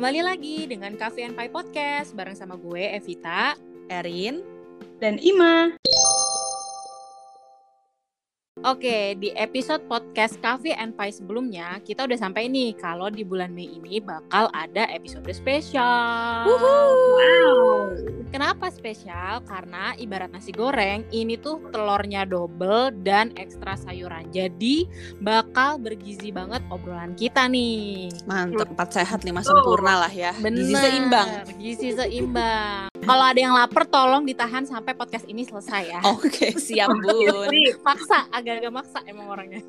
Kembali lagi dengan Cafe and Pie Podcast bareng sama gue Evita, Erin, dan Ima. Oke, di episode podcast Cafe and Pie sebelumnya, kita udah sampai nih kalau di bulan Mei ini bakal ada episode spesial. Wow. Kenapa spesial? Karena ibarat nasi goreng, ini tuh telurnya double dan ekstra sayuran. Jadi bakal bergizi banget obrolan kita nih. mantep, empat sehat lima sempurna lah ya. Bener. Gizi seimbang. Gizi seimbang. Kalau ada yang lapar, tolong ditahan sampai podcast ini selesai ya. Oke, siap bun. maksa agak-agak maksa emang orangnya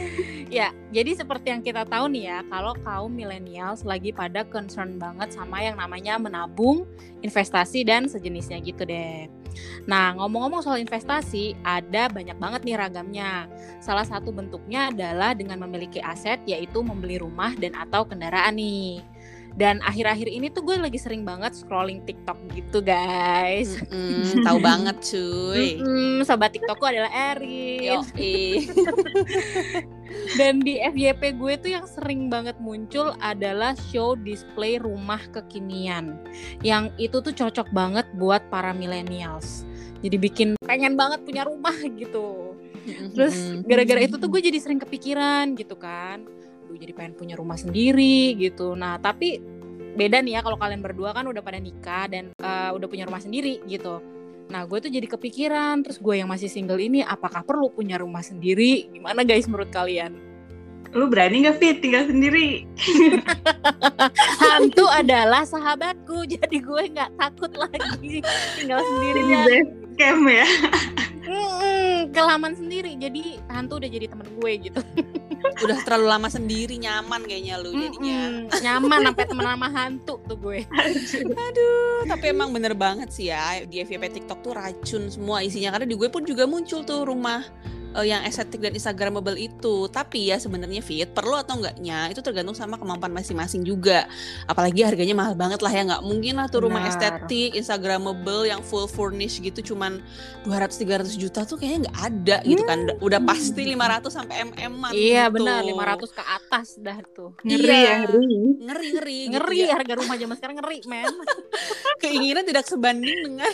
ya jadi seperti yang kita tahu nih ya kalau kaum millennials lagi pada concern banget sama yang namanya menabung investasi dan sejenisnya gitu deh Nah, ngomong-ngomong soal investasi, ada banyak banget nih ragamnya. Salah satu bentuknya adalah dengan memiliki aset, yaitu membeli rumah dan atau kendaraan nih. Dan akhir-akhir ini tuh gue lagi sering banget scrolling TikTok gitu guys. Mm-mm, tahu banget cuy. Mm-mm, sobat TikTokku adalah Erin. Dan di FYP gue tuh yang sering banget muncul adalah show display rumah kekinian. Yang itu tuh cocok banget buat para millennials. Jadi bikin pengen banget punya rumah gitu. Terus gara-gara itu tuh gue jadi sering kepikiran gitu kan. Aduh jadi pengen punya rumah sendiri gitu. Nah tapi beda nih ya kalau kalian berdua kan udah pada nikah dan eh, udah punya rumah sendiri gitu. Nah gue tuh jadi kepikiran terus gue yang masih single ini apakah perlu punya rumah sendiri? Gimana guys menurut kalian? Lu berani gak Fit tinggal sendiri? Hantu adalah sahabatku jadi gue nggak takut lagi tinggal sendirian. best camp ya. Mm-mm, kelaman sendiri jadi hantu udah jadi temen gue gitu. Udah terlalu lama sendiri nyaman kayaknya lu jadinya. Mm-mm, nyaman sampai temen sama hantu tuh gue. Aduh, tapi emang bener banget sih ya di FYP TikTok tuh racun semua isinya karena di gue pun juga muncul tuh rumah eh, yang estetik dan instagramable itu. Tapi ya sebenarnya fit perlu atau enggaknya itu tergantung sama kemampuan masing-masing juga. Apalagi harganya mahal banget lah ya nggak mungkin lah tuh rumah Benar. estetik instagramable yang full furnish gitu cuman 200 300 juta tuh kayaknya nggak ada gitu kan. Udah pasti 500 sampai mm Iya gitu. benar 500 ke atas dah tuh. Ngeri Iya. ya, ngeri. Ngeri ngeri gitu Ngeri ya. harga rumah zaman sekarang ngeri men. Keinginan tidak sebanding dengan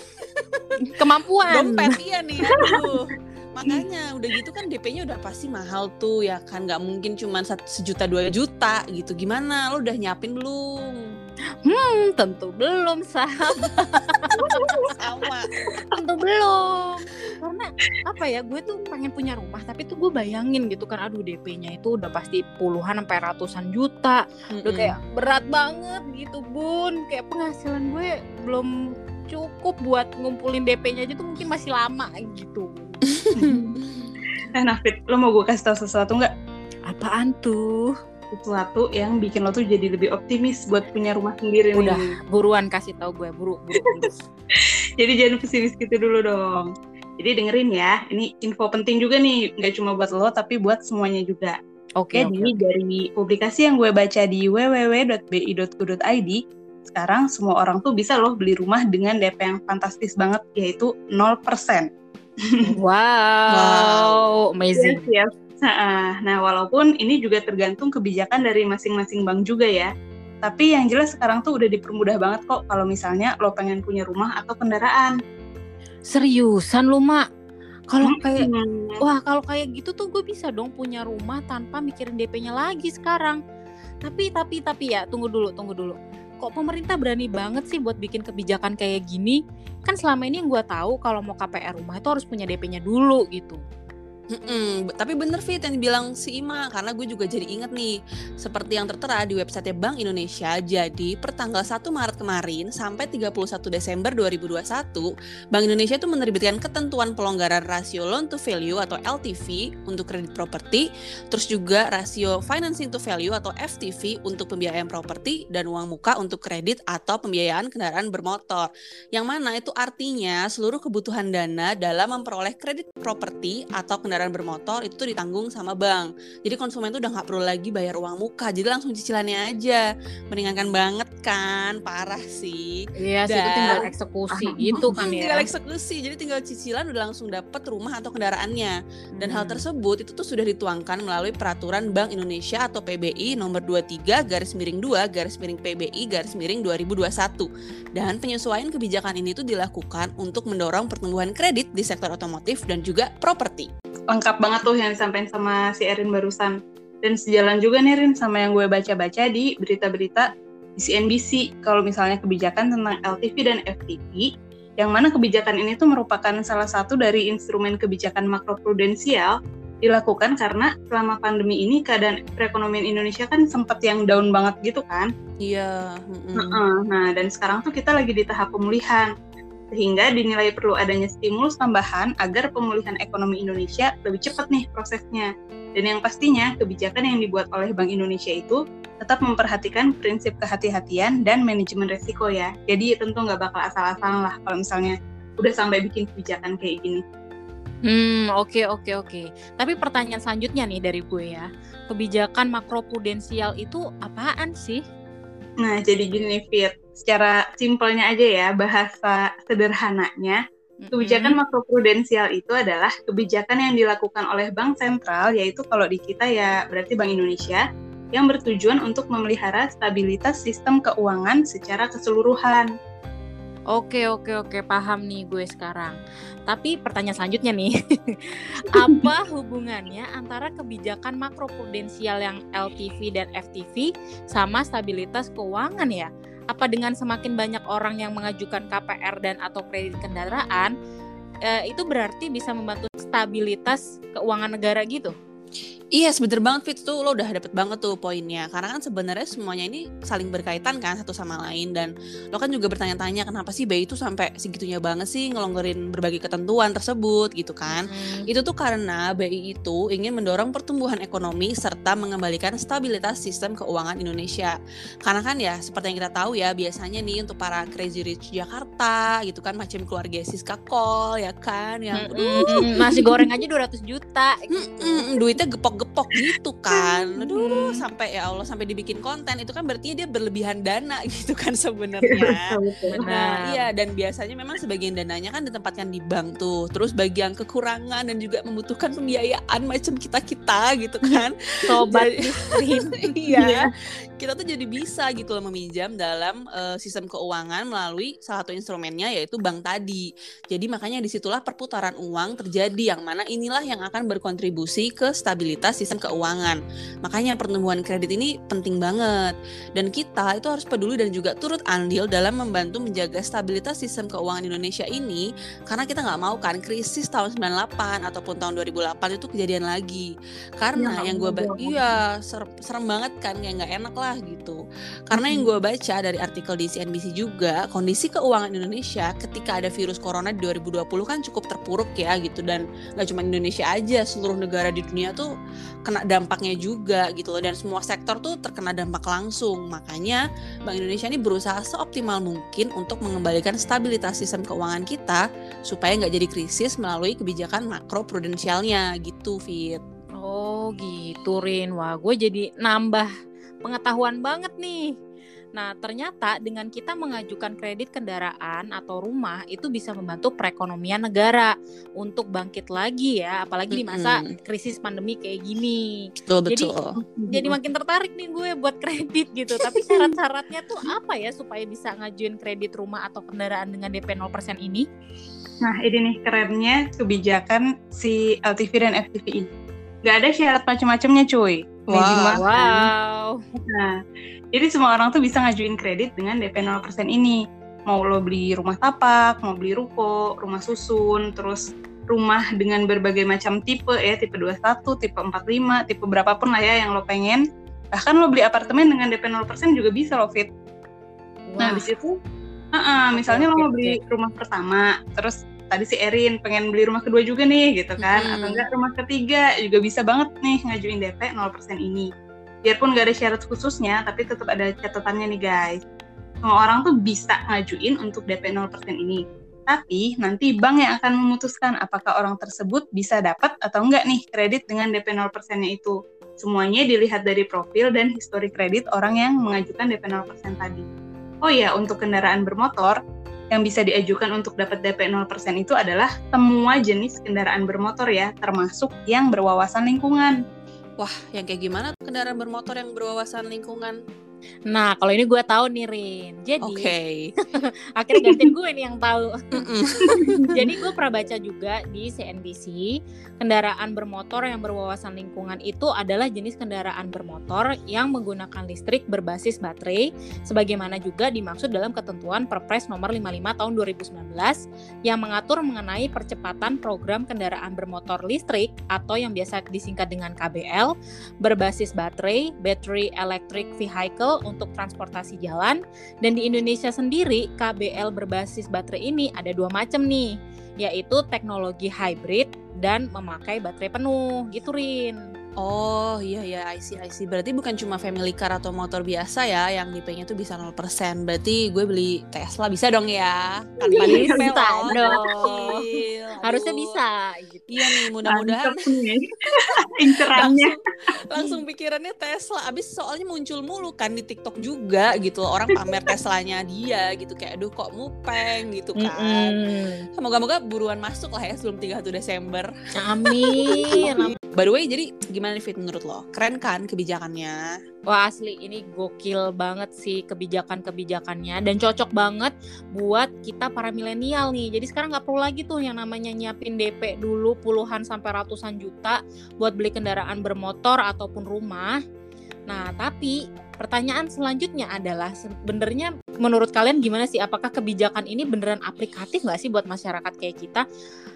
Kemampuan. dompet iya nih aduh makanya udah gitu kan DP-nya udah pasti mahal tuh ya kan nggak mungkin cuma sejuta dua juta gitu gimana lo udah nyiapin belum Hmm, tentu belum sahabat. sama tentu belum. Karena apa ya gue tuh pengen punya rumah tapi tuh gue bayangin gitu kan aduh DP-nya itu udah pasti puluhan sampai ratusan juta. Udah kayak berat banget gitu bun. Kayak penghasilan gue belum cukup buat ngumpulin DP-nya aja tuh mungkin masih lama gitu. Eh, nah Fit, lo mau gue kasih tau sesuatu nggak? Apaan tuh? Sesuatu yang bikin lo tuh jadi lebih optimis buat punya rumah sendiri Udah. nih. Buruan kasih tahu gue, buru buru. buru. Jadi jangan pesimis gitu dulu dong. Jadi dengerin ya, ini info penting juga nih, nggak cuma buat lo, tapi buat semuanya juga. Oke, Jadi oke. dari publikasi yang gue baca di www.bi.go.id, sekarang semua orang tuh bisa loh beli rumah dengan DP yang fantastis banget, yaitu 0%. Wow, amazing. Yes, yes. Nah, nah, walaupun ini juga tergantung kebijakan dari masing-masing bank juga ya. Tapi yang jelas sekarang tuh udah dipermudah banget kok kalau misalnya lo pengen punya rumah atau kendaraan. Seriusan lu, Mak? Kalau kayak Hmm. Wah kalau kayak gitu tuh gue bisa dong punya rumah tanpa mikirin DP-nya lagi sekarang. Tapi tapi tapi ya tunggu dulu tunggu dulu. Kok pemerintah berani banget sih buat bikin kebijakan kayak gini? Kan selama ini yang gue tahu kalau mau KPR rumah itu harus punya DP-nya dulu gitu. Mm-mm, tapi bener Fit yang dibilang si Ima karena gue juga jadi inget nih seperti yang tertera di website Bank Indonesia jadi per tanggal 1 Maret kemarin sampai 31 Desember 2021 Bank Indonesia itu menerbitkan ketentuan pelonggaran rasio loan to value atau LTV untuk kredit properti terus juga rasio financing to value atau FTV untuk pembiayaan properti dan uang muka untuk kredit atau pembiayaan kendaraan bermotor. Yang mana itu artinya seluruh kebutuhan dana dalam memperoleh kredit properti atau kendaraan kendaraan bermotor itu tuh ditanggung sama bank. Jadi konsumen tuh udah nggak perlu lagi bayar uang muka, jadi langsung cicilannya aja. Meringankan banget kan, parah sih. Iya sih itu Dan- tinggal eksekusi gitu kan ya. Tinggal eksekusi, jadi tinggal cicilan udah langsung dapat rumah atau kendaraannya. Dan hal Hmm. tersebut itu tuh sudah dituangkan melalui peraturan Bank Indonesia atau PBI nomor 23 garis miring 2 garis miring PBI garis miring 2021. Dan penyesuaian kebijakan ini tuh dilakukan untuk mendorong pertumbuhan kredit di sektor otomotif dan juga properti. Lengkap banget tuh yang disampaikan sama si Erin barusan. Dan sejalan juga nih Rin sama yang gue baca-baca di berita-berita di CNBC kalau misalnya kebijakan tentang LTV dan FTV yang mana kebijakan ini tuh merupakan salah satu dari instrumen kebijakan makroprudensial dilakukan karena selama pandemi ini keadaan perekonomian Indonesia kan sempat yang down banget gitu kan. Iya. mm-mm. Heeh. Nah, dan sekarang tuh kita lagi di tahap pemulihan. Sehingga dinilai perlu adanya stimulus tambahan agar pemulihan ekonomi Indonesia lebih cepat nih prosesnya. Dan yang pastinya, kebijakan yang dibuat oleh Bank Indonesia itu tetap memperhatikan prinsip kehati-hatian dan manajemen resiko ya. Jadi tentu nggak bakal asal-asalan lah kalau misalnya udah sampai bikin kebijakan kayak gini. Hmm, oke oke oke. Tapi pertanyaan selanjutnya nih dari gue ya. Kebijakan makroprudensial itu apaan sih? Nah, jadi gini Fit, secara simpelnya aja ya, bahasa sederhananya, Kebijakan makroprudensial itu adalah kebijakan yang dilakukan oleh bank sentral, yaitu kalau di kita ya berarti Bank Indonesia, yang bertujuan untuk memelihara stabilitas sistem keuangan secara keseluruhan. Oke oke oke paham nih gue sekarang. Tapi pertanyaan selanjutnya nih, apa hubungannya antara kebijakan makroprudensial yang LTV dan FTV sama stabilitas keuangan ya? Apa dengan semakin banyak orang yang mengajukan KPR dan atau kredit kendaraan, eh, itu berarti bisa membantu stabilitas keuangan negara gitu? Iya, sebener banget Fit tuh lo udah dapet banget tuh poinnya. Karena kan sebenarnya semuanya ini saling berkaitan kan satu sama lain dan lo kan juga bertanya-tanya kenapa sih BI itu sampai segitunya banget sih ngelonggarin berbagai ketentuan tersebut gitu kan. Hmm. Itu tuh karena BI itu ingin mendorong pertumbuhan ekonomi serta mengembalikan stabilitas sistem keuangan Indonesia. Karena kan ya seperti yang kita tahu ya biasanya nih untuk para crazy rich Jakarta gitu kan macam keluarga Siska Kol ya kan yang nasi goreng aja 200 juta. gitu. Mm-mm, duitnya gepok-gepok gitu kan. Aduh, Hmm. sampai ya Allah sampai dibikin konten itu kan berarti dia berlebihan dana gitu kan sebenarnya. Benar. Nah, iya dan biasanya memang sebagian dananya kan ditempatkan di bank tuh. Terus bagi yang kekurangan dan juga membutuhkan pembiayaan macam kita-kita gitu kan. Sobat miskin. iya. Kita tuh jadi bisa gitu loh meminjam dalam eh, sistem keuangan melalui salah satu instrumennya yaitu bank tadi. Jadi makanya di situlah perputaran uang terjadi yang mana inilah yang akan berkontribusi ke stabilitas sistem keuangan. Makanya pertumbuhan kredit ini penting banget. Dan kita itu harus peduli dan juga turut andil dalam membantu menjaga stabilitas sistem keuangan Indonesia ini karena kita nggak mau kan krisis tahun 98 ataupun tahun 2008 itu kejadian lagi. Karena Ya, yang gue iya serem, serem banget kan kayak nggak enak lah gitu. Karena yang gue baca dari artikel di CNBC juga kondisi keuangan Indonesia ketika ada virus corona di 2020 kan cukup terpuruk ya gitu. Dan nggak cuma Indonesia aja seluruh negara di dunia tuh kena dampaknya juga gitu loh. Dan semua sektor tuh terkena dampak langsung. Makanya Bank Indonesia ini berusaha seoptimal mungkin untuk mengembalikan stabilitas sistem keuangan kita supaya nggak jadi krisis melalui kebijakan makroprudensialnya gitu Fit. Oh gitu Rin, wah gue jadi nambah pengetahuan banget nih. Nah ternyata dengan kita mengajukan kredit kendaraan atau rumah itu bisa membantu perekonomian negara untuk bangkit lagi ya, apalagi di masa krisis pandemi kayak gini. Betul Jadi- betul. Jadi makin tertarik nih gue buat kredit gitu. Tapi syarat-syaratnya tuh apa ya supaya bisa ngajuin kredit rumah atau kendaraan dengan DP 0% ini? Nah, ini nih kerennya kebijakan si LTV dan FTV ini. Nggak ada syarat macam-macamnya cuy. Wow. Amazing banget? Wow. Nah, jadi semua orang tuh bisa ngajuin kredit dengan DP 0% ini. Mau lo beli rumah tapak, mau beli ruko, rumah susun, terus rumah dengan berbagai macam tipe ya, tipe 21, tipe 45, tipe berapapun lah ya yang lo pengen. Bahkan lo beli apartemen dengan DP 0% juga bisa lo fit. Nah, Wah. di situ uh-uh, misalnya oke, lo mau beli rumah pertama, terus tadi si Erin pengen beli rumah kedua juga nih gitu kan, Mm-mm. atau enggak rumah ketiga juga bisa banget nih ngajuin DP 0% ini. Biarpun nggak ada syarat khususnya, tapi tetap ada catatannya nih guys. Semua orang tuh bisa ngajuin untuk DP 0% ini. Tapi nanti bank yang akan memutuskan apakah orang tersebut bisa dapat atau enggak nih kredit dengan DP 0%-nya itu. Semuanya dilihat dari profil dan histori kredit orang yang mengajukan DP 0% tadi. Oh iya, untuk kendaraan bermotor, yang bisa diajukan untuk dapat DP 0% itu adalah semua jenis kendaraan bermotor ya, termasuk yang berwawasan lingkungan. Wah, yang kayak gimana kendaraan bermotor yang berwawasan lingkungan? Nah, kalau ini gue tahu nih Rin. Jadi Oke. akhirnya gantiin gue nih yang tahu. Jadi gue pernah baca juga di CNBC, kendaraan bermotor yang berwawasan lingkungan itu adalah jenis kendaraan bermotor yang menggunakan listrik berbasis baterai, sebagaimana juga dimaksud dalam ketentuan Perpres nomor 55 tahun 2019 yang mengatur mengenai percepatan program kendaraan bermotor listrik atau yang biasa disingkat dengan KBL berbasis baterai, battery electric vehicle untuk transportasi jalan dan di Indonesia sendiri KBL berbasis baterai ini ada dua macam nih yaitu teknologi hybrid dan memakai baterai penuh gitu Rin. Oh iya iya I see I see. Berarti bukan cuma family car atau motor biasa ya yang DP-nya tuh bisa 0%. Berarti gue beli Tesla bisa dong ya. Tanpa Bisa DP loh. dong. Harusnya bisa gitu. Iya nih mudah-mudahan. Incerannya. langsung, langsung pikirannya Tesla. Abis soalnya muncul mulu kan di TikTok juga gitu. Orang pamer Teslanya dia gitu kayak aduh kok mupeng gitu kan. Mm-mm. Semoga-moga buruan masuk lah ya sebelum 31 Desember. Amin. amin. By the way, jadi gimana nih Fit menurut lo? Keren kan kebijakannya? Wah asli ini gokil banget sih kebijakan-kebijakannya dan cocok banget buat kita para milenial nih. Jadi sekarang nggak perlu lagi tuh yang namanya nyiapin DP dulu puluhan sampai ratusan juta buat beli kendaraan bermotor ataupun rumah. Nah tapi pertanyaan selanjutnya adalah sebenarnya menurut kalian gimana sih? Apakah kebijakan ini beneran aplikatif nggak sih buat masyarakat kayak kita?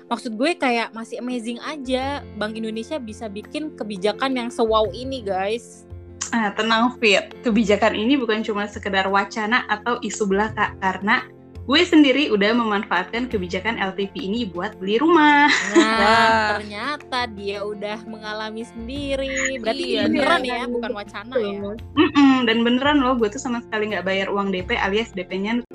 Maksud gue kayak masih amazing aja Bank Indonesia bisa bikin kebijakan yang sewow ini guys. Ah, tenang Fit, kebijakan ini bukan cuma sekedar wacana atau isu belaka karena gue sendiri udah memanfaatkan kebijakan LTV ini buat beli rumah. Nah, ternyata dia udah mengalami sendiri. Berarti Iya, beneran iya. ya, bukan wacana ya. Mm-mm, dan beneran loh, gue tuh sama sekali nggak bayar uang DP alias DP-nya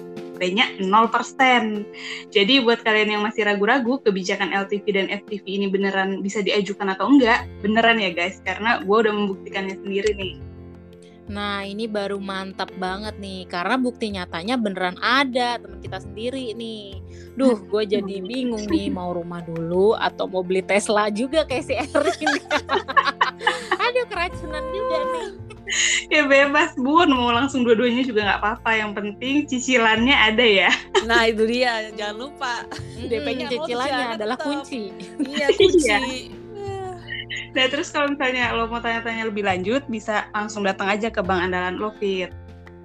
DP-nya 0%. Jadi buat kalian yang masih ragu-ragu kebijakan LTV dan FTV ini beneran bisa diajukan atau enggak, beneran ya guys, karena gue udah membuktikannya sendiri nih. Nah, ini baru mantap banget nih karena bukti nyatanya beneran ada teman kita sendiri nih. Duh, gue jadi bingung nih mau rumah dulu atau mau beli Tesla juga kayak si Erin. Aduh, keracunan juga nih. Ya bebas bun, mau langsung dua-duanya juga nggak apa-apa. Yang penting cicilannya ada ya. Nah itu dia, jangan lupa. DP-nya cicilannya adalah tetap. kunci. Iya kunci. Iya. Nah terus kalau misalnya lo mau tanya-tanya lebih lanjut, bisa langsung datang aja ke Bank Andalan lo Fit.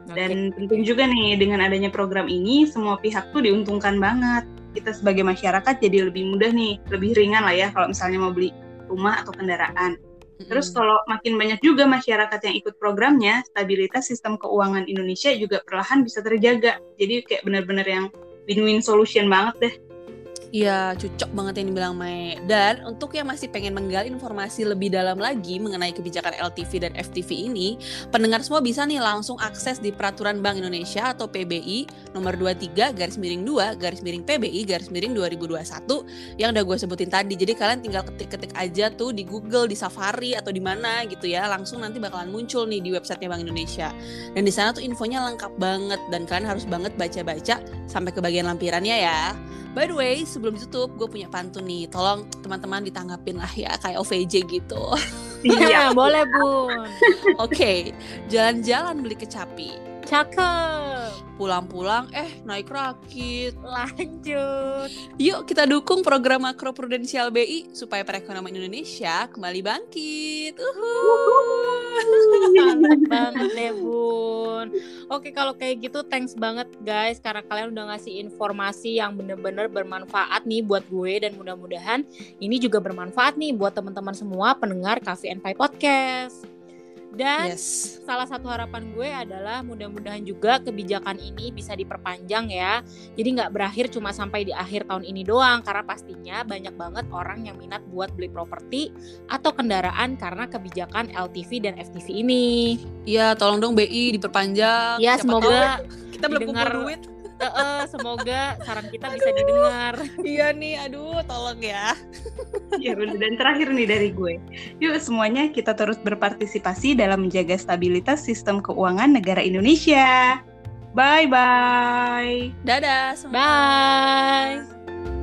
Dan penting juga nih dengan adanya program ini semua pihak tuh diuntungkan banget. Kita sebagai masyarakat jadi lebih mudah nih, lebih ringan lah ya kalau misalnya mau beli rumah atau kendaraan. Terus kalau makin banyak juga masyarakat yang ikut programnya, stabilitas sistem keuangan Indonesia juga perlahan bisa terjaga. Jadi kayak benar-benar yang win-win solution banget deh. Iya, cocok banget yang dibilang Mei. Dan untuk yang masih pengen menggali informasi lebih dalam lagi mengenai kebijakan LTV dan FTV ini, pendengar semua bisa nih langsung akses di Peraturan Bank Indonesia atau PBI nomor 23 garis miring 2 garis miring PBI garis miring 2021 yang udah gue sebutin tadi. Jadi kalian tinggal ketik-ketik aja tuh di Google, di Safari atau di mana gitu ya. Langsung nanti bakalan muncul nih di websitenya Bank Indonesia. Dan di sana tuh infonya lengkap banget dan kalian harus banget baca-baca sampai ke bagian lampirannya ya. By the way, sebelum ditutup, gue punya pantun nih. Tolong teman-teman ditanggapin lah ya, kayak OVJ gitu. Iya. boleh bun. Oke, jalan-jalan beli kecapi. Cakep. Pulang-pulang, eh naik rakit. Lanjut. Yuk kita dukung program makro prudensial BI supaya perekonomian Indonesia kembali bangkit. Uhuh. Mantap banget deh bun. Oke kalau kayak gitu thanks banget guys karena kalian udah ngasih informasi yang bener-bener bermanfaat nih buat gue dan mudah-mudahan ini juga bermanfaat nih buat teman-teman semua pendengar Cafe and Pie Podcast. Dan Yes. salah satu harapan gue adalah mudah-mudahan juga kebijakan ini bisa diperpanjang ya. Jadi nggak berakhir cuma sampai di akhir tahun ini doang karena pastinya banyak banget orang yang minat buat beli properti atau kendaraan karena kebijakan LTV dan FTV ini. Ya, tolong dong BI diperpanjang. Ya Siapa semoga tahu kita belum kumpul duit. Eh, eh, semoga saran kita bisa didengar. iya nih, aduh tolong ya. Ya bener. Dan terakhir nih dari gue, yuk semuanya kita terus berpartisipasi dalam menjaga stabilitas sistem keuangan negara Indonesia. Bye bye. Dadah semua. Bye.